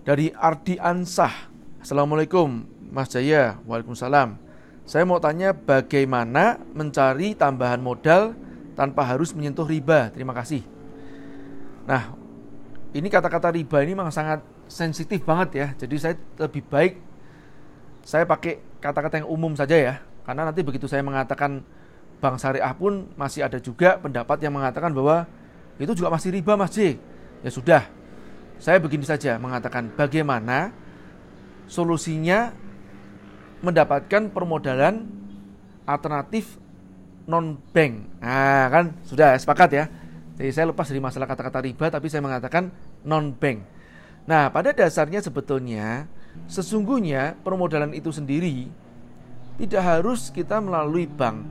Dari Ardi Ansah. Assalamualaikum Mas Jaya. Waalaikumsalam. Saya mau tanya bagaimana mencari tambahan modal tanpa harus menyentuh riba. Terima kasih. Nah, ini kata-kata riba ini memang sangat sensitif banget ya. Jadi saya lebih baik saya pakai kata-kata yang umum saja ya. Karena nanti begitu saya mengatakan bank syariah pun masih ada juga pendapat yang mengatakan bahwa itu juga masih riba Mas J. Ya sudah, saya begini saja mengatakan bagaimana solusinya mendapatkan permodalan alternatif non bank. Nah, kan sudah sepakat ya. Jadi saya lepas dari masalah kata-kata riba tapi saya mengatakan non bank. Nah, pada dasarnya sebetulnya sesungguhnya permodalan itu sendiri tidak harus kita melalui bank.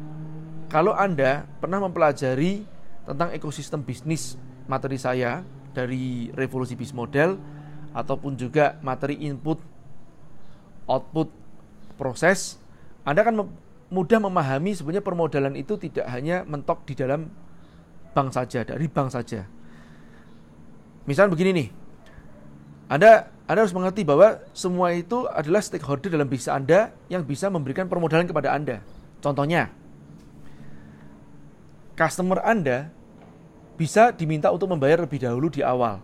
Kalau Anda pernah mempelajari tentang ekosistem bisnis materi saya dari revolusi bisnis model ataupun juga materi input output proses Anda akan mudah memahami sebenarnya permodalan itu tidak hanya mentok di dalam bank saja dari bank saja misalnya begini nih Anda anda harus mengerti bahwa semua itu adalah stakeholder dalam bisnis Anda yang bisa memberikan permodalan kepada Anda. Contohnya, customer Anda bisa diminta untuk membayar lebih dahulu di awal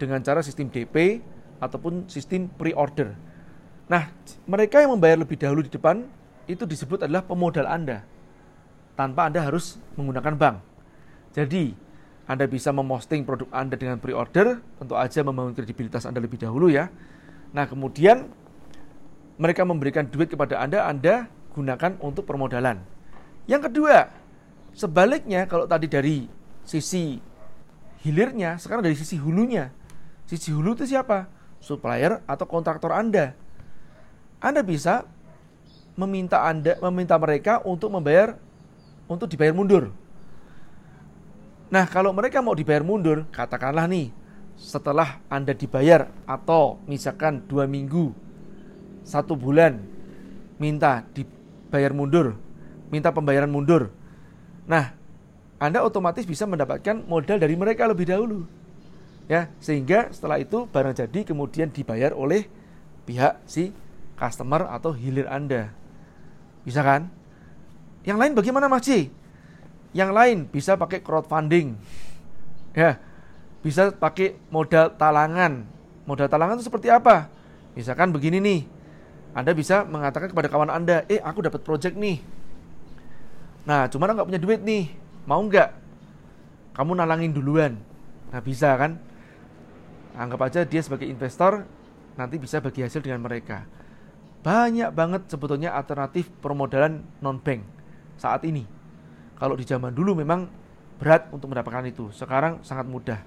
dengan cara sistem DP ataupun sistem pre-order. Nah, mereka yang membayar lebih dahulu di depan itu disebut adalah pemodal Anda tanpa Anda harus menggunakan bank. Jadi, Anda bisa memosting produk Anda dengan pre-order, tentu aja membangun kredibilitas Anda lebih dahulu ya. Nah, kemudian mereka memberikan duit kepada Anda, Anda gunakan untuk permodalan. Yang kedua, Sebaliknya kalau tadi dari sisi hilirnya, sekarang dari sisi hulunya. Sisi hulu itu siapa? Supplier atau kontraktor Anda. Anda bisa meminta Anda meminta mereka untuk membayar untuk dibayar mundur. Nah, kalau mereka mau dibayar mundur, katakanlah nih, setelah Anda dibayar atau misalkan dua minggu, satu bulan, minta dibayar mundur, minta pembayaran mundur, Nah, Anda otomatis bisa mendapatkan modal dari mereka lebih dahulu. Ya, sehingga setelah itu barang jadi kemudian dibayar oleh pihak si customer atau hilir Anda. Bisa kan? Yang lain bagaimana Mas Ci? Yang lain bisa pakai crowdfunding. Ya. Bisa pakai modal talangan. Modal talangan itu seperti apa? Misalkan begini nih. Anda bisa mengatakan kepada kawan Anda, "Eh, aku dapat project nih Nah, cuma nggak punya duit nih, mau nggak? Kamu nalangin duluan. Nah, bisa kan? Anggap aja dia sebagai investor, nanti bisa bagi hasil dengan mereka. Banyak banget sebetulnya alternatif permodalan non-bank saat ini. Kalau di zaman dulu memang berat untuk mendapatkan itu, sekarang sangat mudah.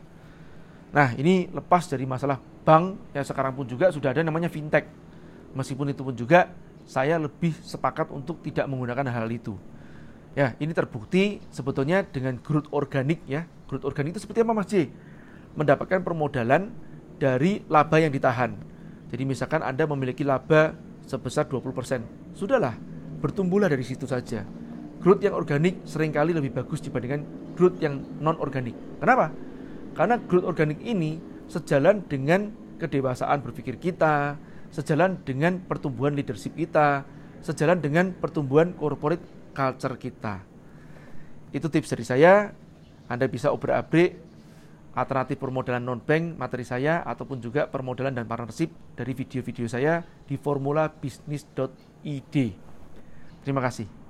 Nah, ini lepas dari masalah bank yang sekarang pun juga sudah ada namanya fintech. Meskipun itu pun juga saya lebih sepakat untuk tidak menggunakan hal, -hal itu. Ya, ini terbukti sebetulnya dengan growth organik ya. Growth organik itu seperti apa Mas J? Mendapatkan permodalan dari laba yang ditahan. Jadi misalkan Anda memiliki laba sebesar 20%. Sudahlah, bertumbuhlah dari situ saja. Growth yang organik sering kali lebih bagus dibandingkan growth yang non organik. Kenapa? Karena growth organik ini sejalan dengan kedewasaan berpikir kita, sejalan dengan pertumbuhan leadership kita, sejalan dengan pertumbuhan corporate culture kita. Itu tips dari saya. Anda bisa obrak-abrik alternatif permodalan non-bank materi saya ataupun juga permodalan dan partnership dari video-video saya di formulabisnis.id. Terima kasih.